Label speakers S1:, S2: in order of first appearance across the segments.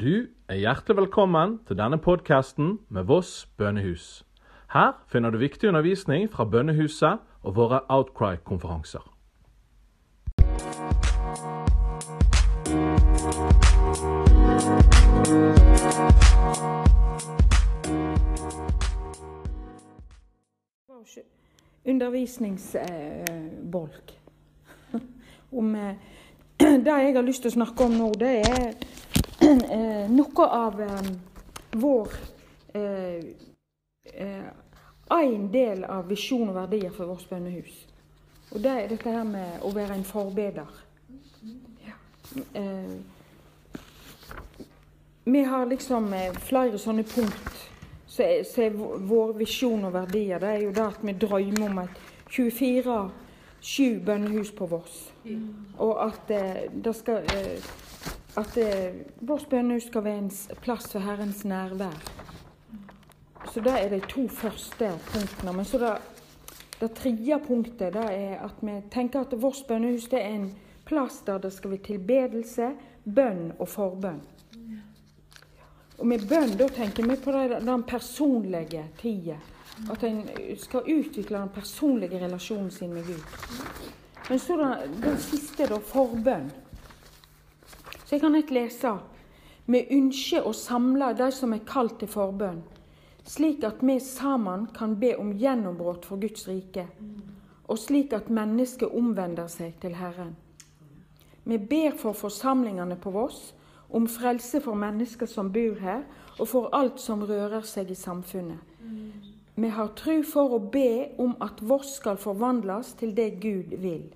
S1: Du er hjertelig velkommen til denne podkasten med Voss bønnehus. Her finner du viktig undervisning fra bønnehuset og våre Outcry-konferanser.
S2: undervisningsbolk. Eh, Det jeg har lyst til å snakke om nå, det er noe av eh, vår En del av visjon og verdier for vårt bønnehus. Og det er dette her med å være en forbeder. Ja. Vi har liksom flere sånne punkt så er, så er vår visjon og verdier det er jo det at vi drømmer om et 24-7 bønnehus på Voss. Og at eh, det skal eh, at eh, vårt bønnehus skal være en plass for Herrens nærvær. Så det er de to første punktene. Men så det, det tredje punktet det er at vi tenker at vårt bønnehus er en plass der det skal være tilbedelse, bønn og forbønn. Og med bønn da tenker vi på den personlige tida. At en skal utvikle den personlige relasjonen sin med Gud. Men så den, den siste, da, forbønn. Så jeg kan ikke lese. Vi ønsker å samle de som er kalt til forbønn, slik at vi sammen kan be om gjennombrudd for Guds rike, og slik at mennesket omvender seg til Herren. Vi ber for forsamlingene på Voss om frelse for mennesker som bor her, og for alt som rører seg i samfunnet. Vi har tru for å be om at Voss skal forvandles til det Gud vil.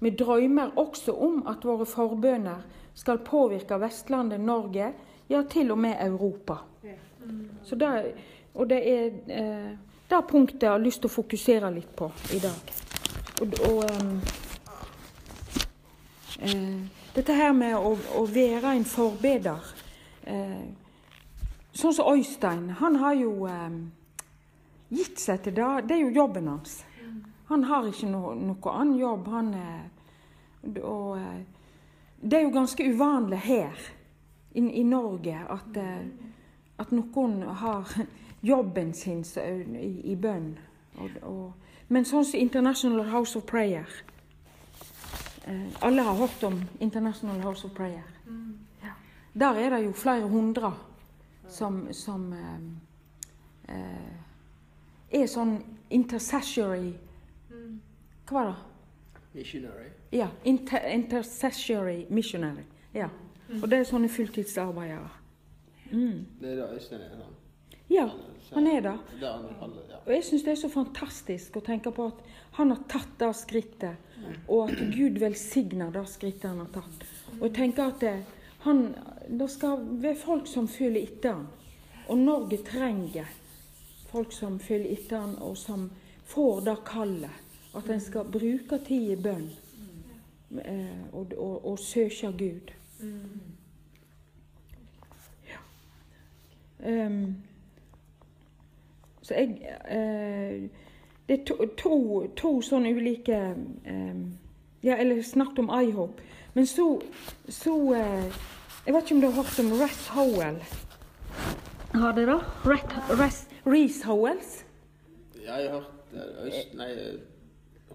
S2: Vi drømmer også om at våre forbønner skal påvirke Vestlandet, Norge, ja, til og med Europa. Så det, og det er eh, det punktet jeg har lyst til å fokusere litt på i dag. Og, og um, eh, dette her med å, å være en forbeder eh, Sånn som Øystein. Han har jo eh, gitt seg til det. Det er jo jobben hans. Han har ikke no, noe annen jobb. Han, og, eh, det er jo ganske uvanlig her i, i Norge at, eh, at, noen har jobben sin i, i bønn. Og, og, men sånn som International House of Prayer Eh, alle har hørt om International House of Prayer. Mm. Der er det jo flere hundre som, som eh, er sånn intercessory. Hva det?
S3: Missionary.
S2: Ja. Inter intercessory missionary. Ja. Mm. Og det er sånne fulltidsarbeidere.
S3: Mm. Det er da Øystein er sånn?
S2: Ja, han er det. Og jeg syns det er så fantastisk å tenke på at han har tatt det skrittet, og at Gud velsigner det skrittet han har tatt. Og jeg tenker at det, han, det skal være folk som følger etter han. Og Norge trenger folk som følger etter han, og som får det kallet. At en skal bruke tid i bønn eh, og, og, og søke Gud. Ja. Um, så jeg eh, Det er to, to, to sånne ulike eh, Ja, eller snakket om IHOP. Men så, så eh, Jeg vet ikke om du har hørt om Ress Howell? Har dere det? Reece Howells?
S3: Ja, jeg har hørt Øst, Nei,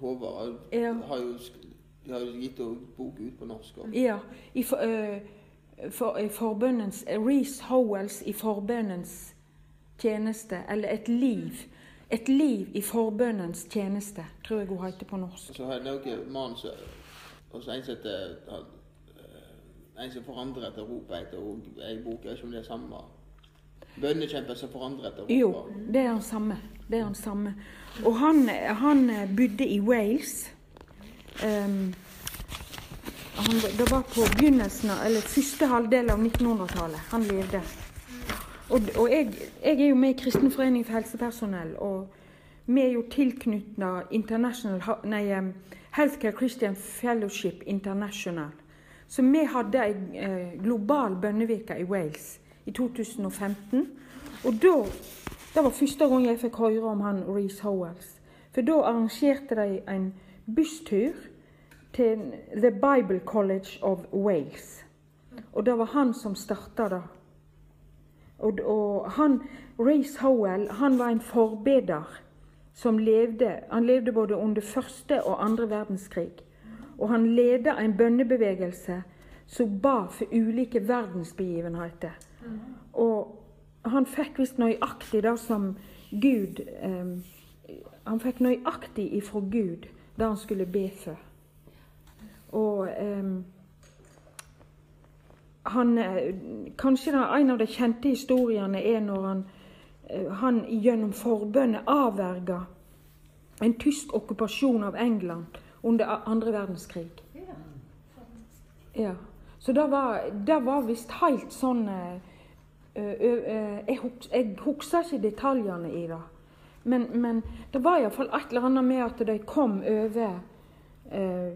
S3: Håvard ja. har jo de har jo gitt bok ut på norsk. Også.
S2: Ja. I for, uh, for, i forbønnens Reece Howells i forbønnens tjeneste, eller et liv. Et liv i forbønnens tjeneste, tror jeg hun heter på norsk.
S3: Så har jeg noen mann en som heter En som forandrer etter ropet, heter ei bok. Jeg vet ikke om det er samme. Bønnekjemper som forandrer etter ropet.
S2: Jo, det er den samme. Det er han samme. Og han, han bodde i Wales. Um, han, det var på begynnelsen, eller første halvdel av 1900-tallet han levde. Og, og jeg, jeg, er jo med i Kristen forening for helsepersonell. Og vi er jo tilknyttet International nei, Healthcare Christian Fellowship International. Så vi hadde ei eh, global bønnevirke i Wales i 2015. Og da Det var første gang jeg fikk høre om han Reece Howells. For da arrangerte de en busstur til The Bible College of Wales. Og det var han som starta det. Og, og han, Reece Howell han var en forbeder som levde Han levde både under første og andre verdenskrig. Og han leda en bønnebevegelse som ba for ulike verdensbegivenheter. Og han fikk visst nøyaktig det som Gud eh, Han fikk nøyaktig ifra Gud det han skulle be for. Og eh, han, eh, Kanskje en av de kjente historiene er når han, eh, han gjennom forbønnet avverga en tysk okkupasjon av England under andre verdenskrig. Ja. Så det var, det var visst helt sånn uh, Jeg, jeg husker ikke detaljene i det. Men, men det var iallfall et eller annet med at de kom over eh,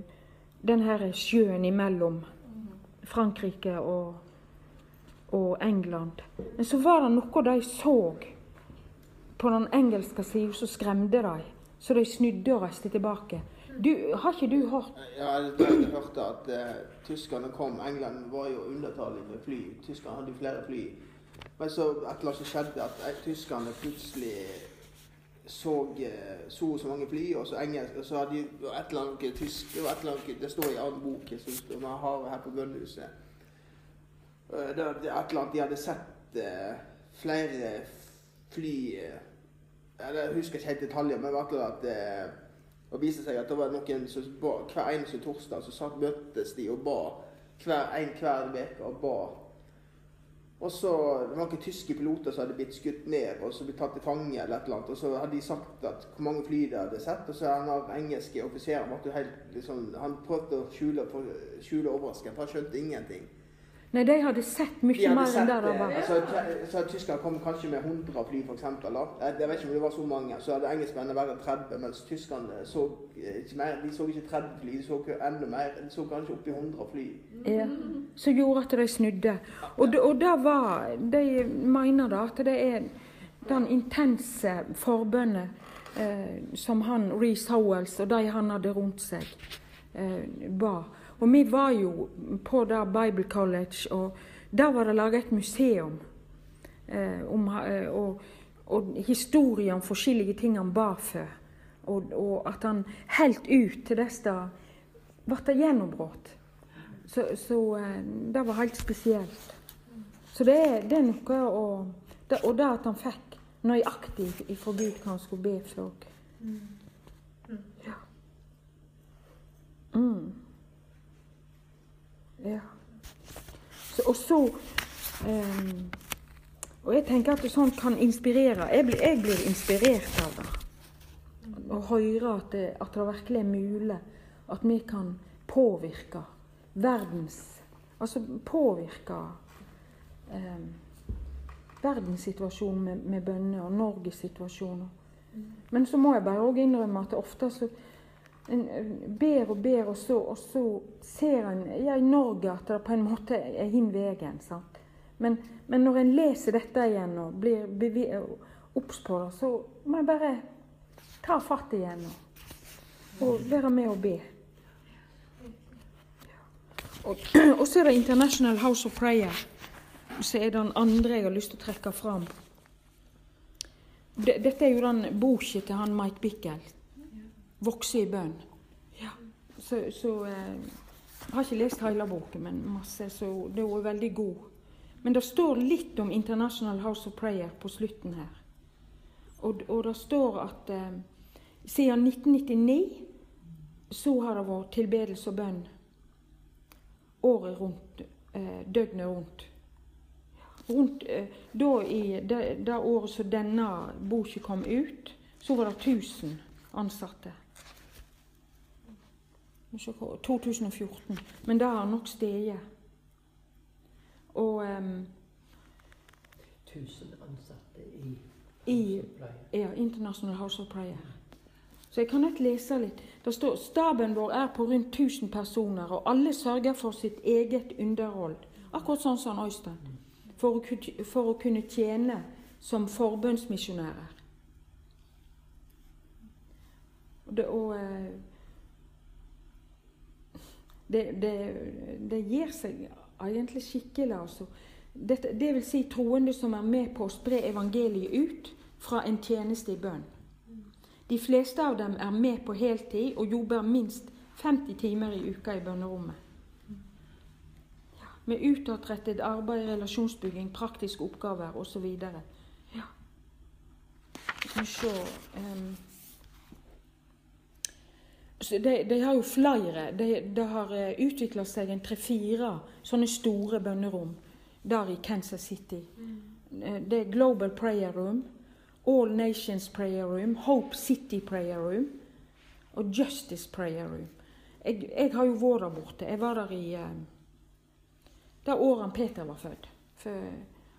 S2: den sjøen imellom Frankrike og, og England. Men så var det noe de så på den engelske sida som skremde dem. Så de snudde og reiste tilbake. Du, har ikke du hørt
S3: Ja, jeg hørte at eh, tyskerne kom. England var jo undertallig med fly. Tyskerne hadde flere fly. Men så et eller annet som skjedde, at uh, tyskerne plutselig så uh, så så mange fly, og så engelsk, og så hadde de et eller annet tysk Det, et eller annet, det står i en annen bok som vi har her på Bønnehuset. det, var et eller annet de hadde sett flere fly Jeg husker ikke helt detaljer, men i hvert at og viste seg at det var noen som ba, hver eneste torsdag så satt, møttes de og ba. Hver en hver uke og ba. Og så Det var noen tyske piloter som hadde blitt skutt ned og så blitt tatt til fange. eller et eller annet, og Så hadde de sagt at hvor mange fly de hadde sett. Og så han av engelske offiseren liksom, han prøvde å skjule, skjule overraskelsen, for han skjønte ingenting.
S2: Nei, de hadde sett mye mer enn det det var.
S3: Altså, så Tyskland kom kanskje med 100 fly, f.eks. Jeg vet ikke om det var så mange. Så hadde engelskmennene bare 30, mens tyskerne så ikke mer. De så ikke 30 fly, de så enda mer. De så kanskje oppi 100 fly.
S2: Ja, Som gjorde at de snudde. Og og det var De mener da at det er den intense forbønnet eh, som han Reece Howells og de han hadde rundt seg, eh, ba. Og vi var jo på det Bible College, og der var det laga et museum eh, om, eh, og, og historier om forskjellige ting han ba for. Og, og at han helt ut til dess det ble gjennombrudd. Så, så eh, det var helt spesielt. Så det det er noe å det, Og det at han fikk nøyaktig ifra Gud hva han skulle be for. Ja. Mm. Ja. Så, og så um, Og jeg tenker at sånt kan inspirere. Jeg blir, jeg blir inspirert av det. Å høre at det, at det virkelig er mulig at vi kan påvirke verdens Altså påvirke um, verdenssituasjonen med, med bønner og Norges situasjon. Men så må jeg bare òg innrømme at ofte så ber og ber, og så, og så ser en ja, i Norge at det på en måte er hin veien. Men, men, når en leser dette igjen og blir obs på det, så må jeg bare ta fatt igjen og, og være med og be. Og, og, så er det International House of Prayer, så er det den andre jeg har lyst til å trekke fram. Dette er jo den boka til han Mike Bickel vokse i bønn. Ja. Så, så eh, Jeg har ikke lest hele boken, men masse, så det er veldig god. Men det står litt om International House of Prayer på slutten her. Og, og det står at eh, siden 1999 så har det vært tilbedelse og bønn året rundt, eh, døgnet rundt. Rundt eh, da i det, året som denne boka kom ut, så var det 1000 ansatte. 2014. Men det har nok steget. Og um,
S4: Tusen ansatte i,
S2: i ja, International House of Prayer. Så jeg kan ikke lese litt. Det står staben vår er på rundt 1000 personer, og alle sørger for sitt eget underhold. Akkurat sånn som Øystein. For, for å kunne tjene som forbønnsmisjonærer. Og, det, og det, det, det, gir seg egentlig skikkelig. altså. Det, det vil si troende som er med på å spre evangeliet ut fra en tjeneste i bønn. De fleste av dem er med på heltid og jobber minst 50 timer i uka i bønnerommet. Med utadrettet arbeid, relasjonsbygging, praktiske oppgaver osv. Ja. Skal vi se de, de, har jo flere. Det de har utvikla seg en tre-fire sånne store bønnerom der i Kansas City. Mm. Det er Global Prayer Room, All Nations Prayer Room, Hope City Prayer Room og Justice Prayer Room. Jeg, jeg har jo vært der borte. Jeg var der i uh, det året Peter var født. For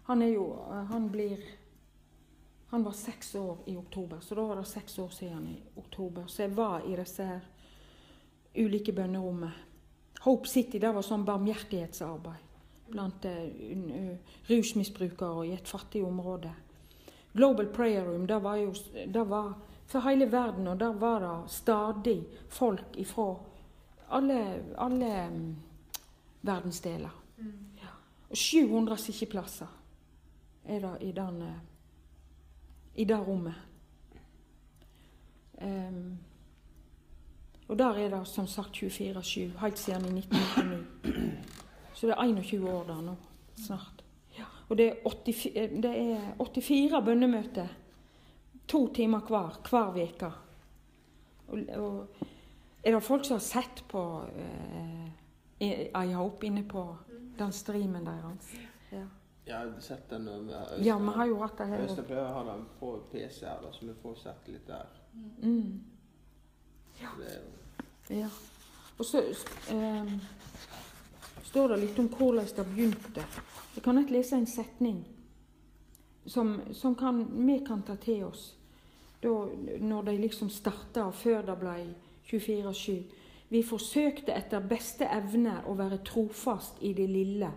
S2: han er jo Han blir Han var seks år i oktober, så da var det seks år siden i oktober. Så jeg var i disse her ulike bønnerommet. Hope City det var sånn barmhjertighetsarbeid blant uh, rusmisbrukere i et fattig område. Global Prayer Room det var jo det var for hele verden, og der var det stadig folk ifra alle, alle um, verdensdeler. Mm. Ja. Og 700 sitteplasser er det i, den, i det rommet. Um, og der er det som sagt 24-7, helt siden i 1999. Så det er 21 år der nå, snart. Ja. Og det er, 84, det er 84 bønnemøter. To timer hver hver uke. Og, og, er det folk som har sett på eh, I Hope inne på den streamen deres? Ja.
S3: Ja, jeg har sett den. Med
S2: ja, vi har jo hatt det her.
S3: Øystein pleier å ha den på PC her, da, så vi får sett litt der.
S2: Mm. Ja. ja. Og så eh, står det litt om hvordan det begynte. Jeg kan ikke lese en setning som, som kan, vi kan ta til oss da, når de liksom starta, før det ble 24-7. Vi forsøkte etter beste evne å være trofast i det lille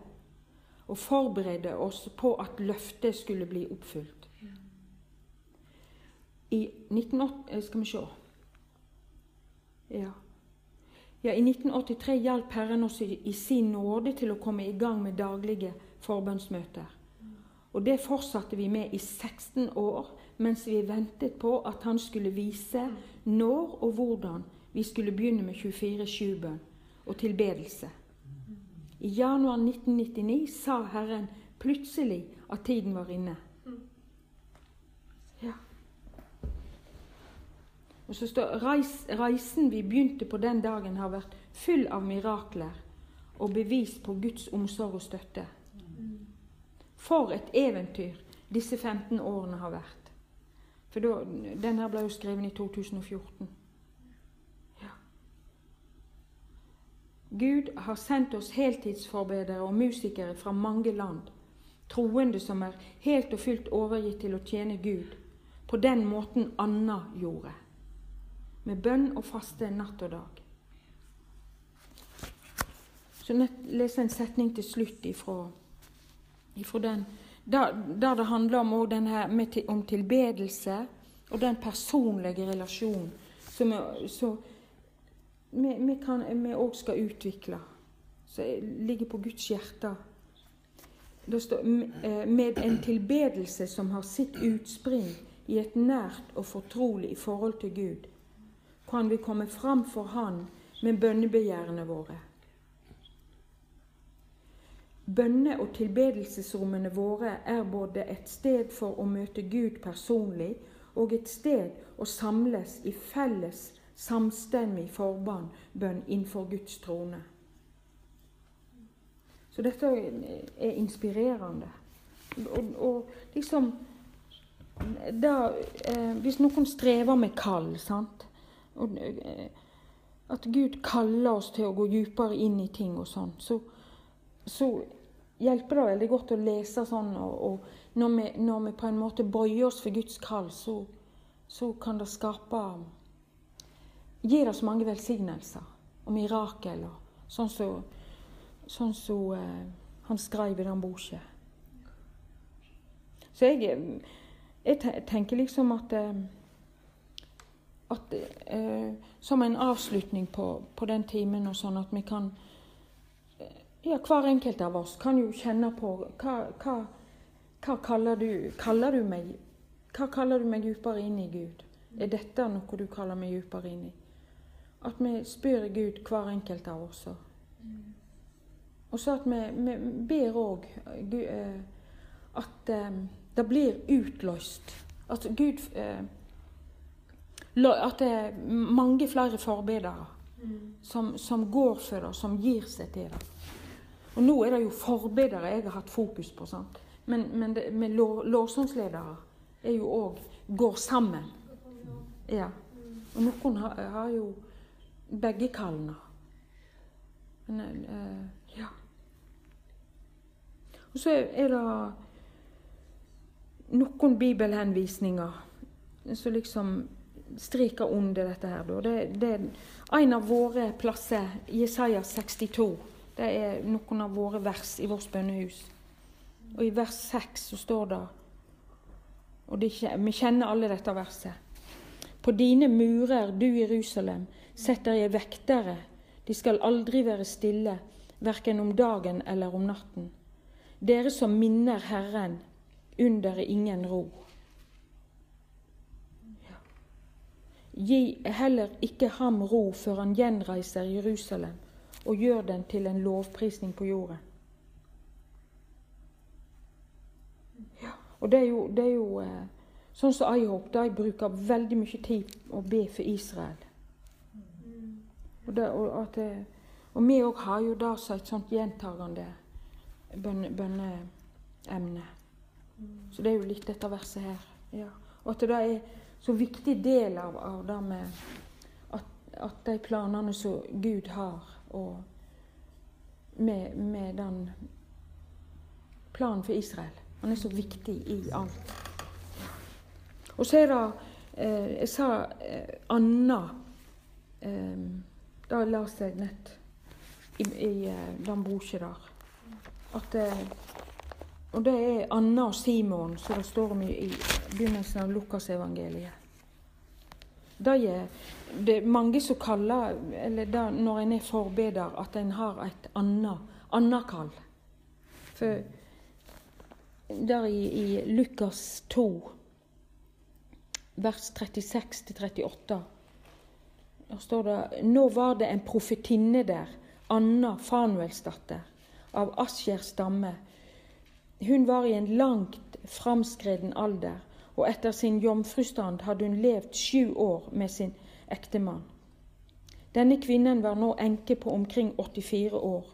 S2: og forberede oss på at løftet skulle bli oppfylt. I 1980 Skal vi se ja. ja. I 1983 hjalp Herren oss i, sin nåde til å komme i gang med daglige forbønnsmøter. Og det fortsatte vi med i 16 år mens vi ventet på at han skulle vise når og hvordan vi skulle begynne med 24-7-bønn og tilbedelse. I januar 1999 sa Herren plutselig at tiden var inne. Og så står Reis, Reisen vi begynte på den dagen, har vært full av mirakler og bevis på Guds omsorg og støtte. For et eventyr disse 15 årene har vært. For da, Den her ble jo skrevet i 2014. Ja. Gud har sendt oss heltidsforbedere og musikere fra mange land. Troende som er helt og fullt overgitt til å tjene Gud på den måten Anna gjorde med bønn og faste natt og dag. Så leser en setning til slutt ifra, ifra den der, det handler om, med, om tilbedelse og den personlige relasjonen som vi òg skal utvikle. Som ligger på Guds hjerte. Det står eh, med en tilbedelse som har sitt utspring i et nært og fortrolig forhold til Gud kan vi komme fram for Han med bønnebegjærene våre. Bønne- og tilbedelsesrommene våre er både et sted for å møte Gud personlig og et sted å samles i felles, samstemmig forbønn innenfor Guds trone. Så dette er inspirerende. Og, og liksom da, eh, Hvis noen strever med kall, sant? Og, eh, at Gud kaller oss til å gå dypere inn i ting og sånn. Så, så, hjelper det veldig godt å lese sånn. Og, og når, vi, når, vi, på en måte bøyer oss for Guds kall, så, så kan det skape Gir oss mange velsignelser og mirakel. sånn som sånn så, eh, han skrev i den boka. Så jeg, jeg tenker liksom at eh, at, eh, som en avslutning på, på, den timen, og sånn at vi kan eh, Ja, hver enkelt av oss kan jo kjenne på hva, hva, hva kaller, du, kaller du meg Hva kaller du meg dypere inn i, Gud? Er dette noe du kaller meg dypere inn i? At vi spør Gud, hver enkelt av oss. Og så at vi, vi ber òg at eh, det blir utløst. At Gud eh, At det er mange flere forbedere som, som går for det, som gir seg til det. Og nå er det jo forbedere jeg har hatt fokus på. sant? Men, men det, med lovsangsledere er jo òg går sammen. Ja. Og noen har, har jo begge kallene. Men uh, ja. Og så er det noen bibelhenvisninger som liksom streker under dette her. Det, det er en av våre plasser, Jesaja 62. Det er noen av våre vers i vårt bønnehus. Og i vers 6 så står det og det, Vi kjenner alle dette verset. På dine murer, du Jerusalem, setter jeg vektere. De skal aldri være stille, verken om dagen eller om natten. Dere som minner Herren, under ingen ro. Gi heller ikke ham ro før han gjenreiser Jerusalem og gjør den til en lovprisning på jorden. Ja, og det er jo, det er jo eh, sånn som IHOP, de bruker veldig mye tid å be for Israel. Og, det, og, at, og vi òg har jo da så et sånt gjentagende bønneemne. Bønne så det er jo litt dette verset her. Ja. Og at det er så viktig del av, av det med at, at de planene som Gud har og med, med den planen for Israel. Han er så viktig i alt. Og så er det eh, Jeg sa eh, Anna eh, Da leste jeg nett i, i eh, den boka der. At eh, Og det er Anna og Simon, som det står om i, begynnelsen av Lukasevangeliet. Det er, det er mange som kaller, eller det, når en er forbeder, at en har et annet kall. For der i, i Lukas 2, vers 36-38, der står det Nå var det en profetinne der, Anna Fanuelsdatter, av Asjers stamme. Hun var i en langt framskreden alder og etter sin jomfrustand hadde hun levd sju år med sin ektemann. Denne kvinnen var nå enke på omkring 84 år.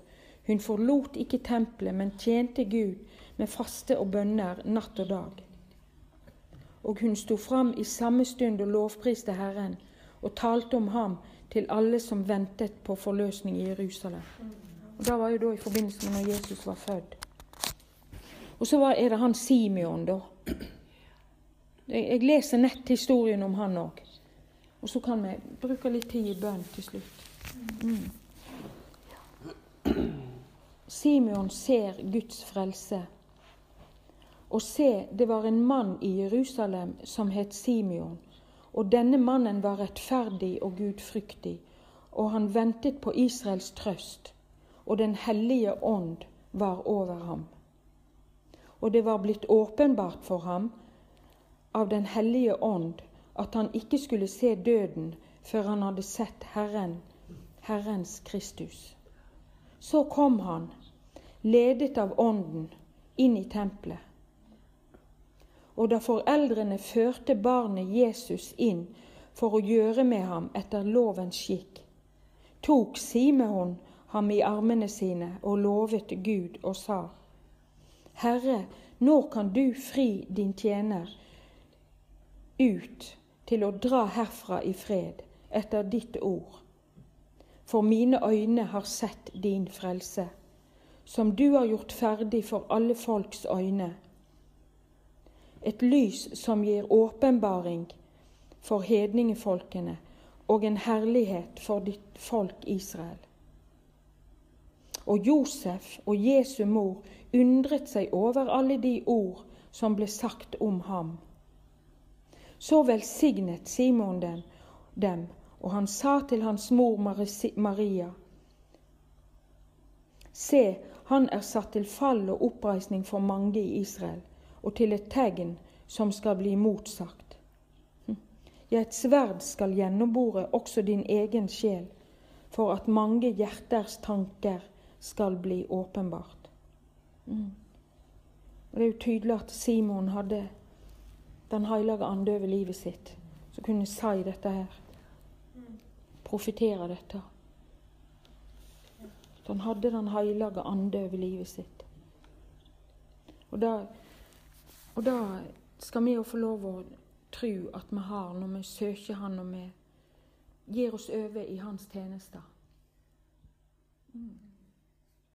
S2: Hun forlot ikke tempelet, men tjente Gud med faste og bønner natt og dag. Og hun sto fram i samme stund og lovpriste Herren, og talte om ham til alle som ventet på forløsning i Jerusalem. Og Det var jo da i forbindelse med når Jesus var født. Og så er det han Simeon, da. Jeg leser nett historien om han òg. Og så kan vi bruke litt tid i bønn til slutt. Mm. Simeon ser Guds frelse. Og se, det var en mann i Jerusalem som het Simeon. Og denne mannen var rettferdig og gudfryktig, og han ventet på Israels trøst, og Den hellige ånd var over ham. Og det var blitt åpenbart for ham av Den hellige ånd at han ikke skulle se døden før han hadde sett Herren, Herrens Kristus. Så kom han, ledet av Ånden, inn i tempelet. Og da foreldrene førte barnet Jesus inn for å gjøre med ham etter lovens skikk, tok Simeon ham i armene sine og lovet Gud og sa:" Herre, nå kan du fri din tjener ut til å dra herfra i fred etter ditt ord. For mine øyne har sett din frelse, som du har gjort ferdig for alle folks øyne. Et lys som gir åpenbaring for hedningefolkene og en herlighet for ditt folk Israel. Og Josef og Jesu mor undret seg over alle de ord som ble sagt om ham. Så velsignet Simon dem, dem, og han sa til hans mor Maria.: Se, han er satt til fall og oppreisning for mange i Israel, og til et tegn som skal bli motsagt. Ja, et sverd skal gjennombore også din egen sjel, for at mange hjerters tanker skal bli åpenbart. Mm. Og Det er jo tydelig at Simon hadde Den hellige ande over livet sitt, som kunne si dette her. Profetere dette. Så han hadde Den hellige ande over livet sitt. Og da, og da skal vi jo få lov å tro at vi har når vi søker Han og vi gir oss over i Hans tjenester. Mm.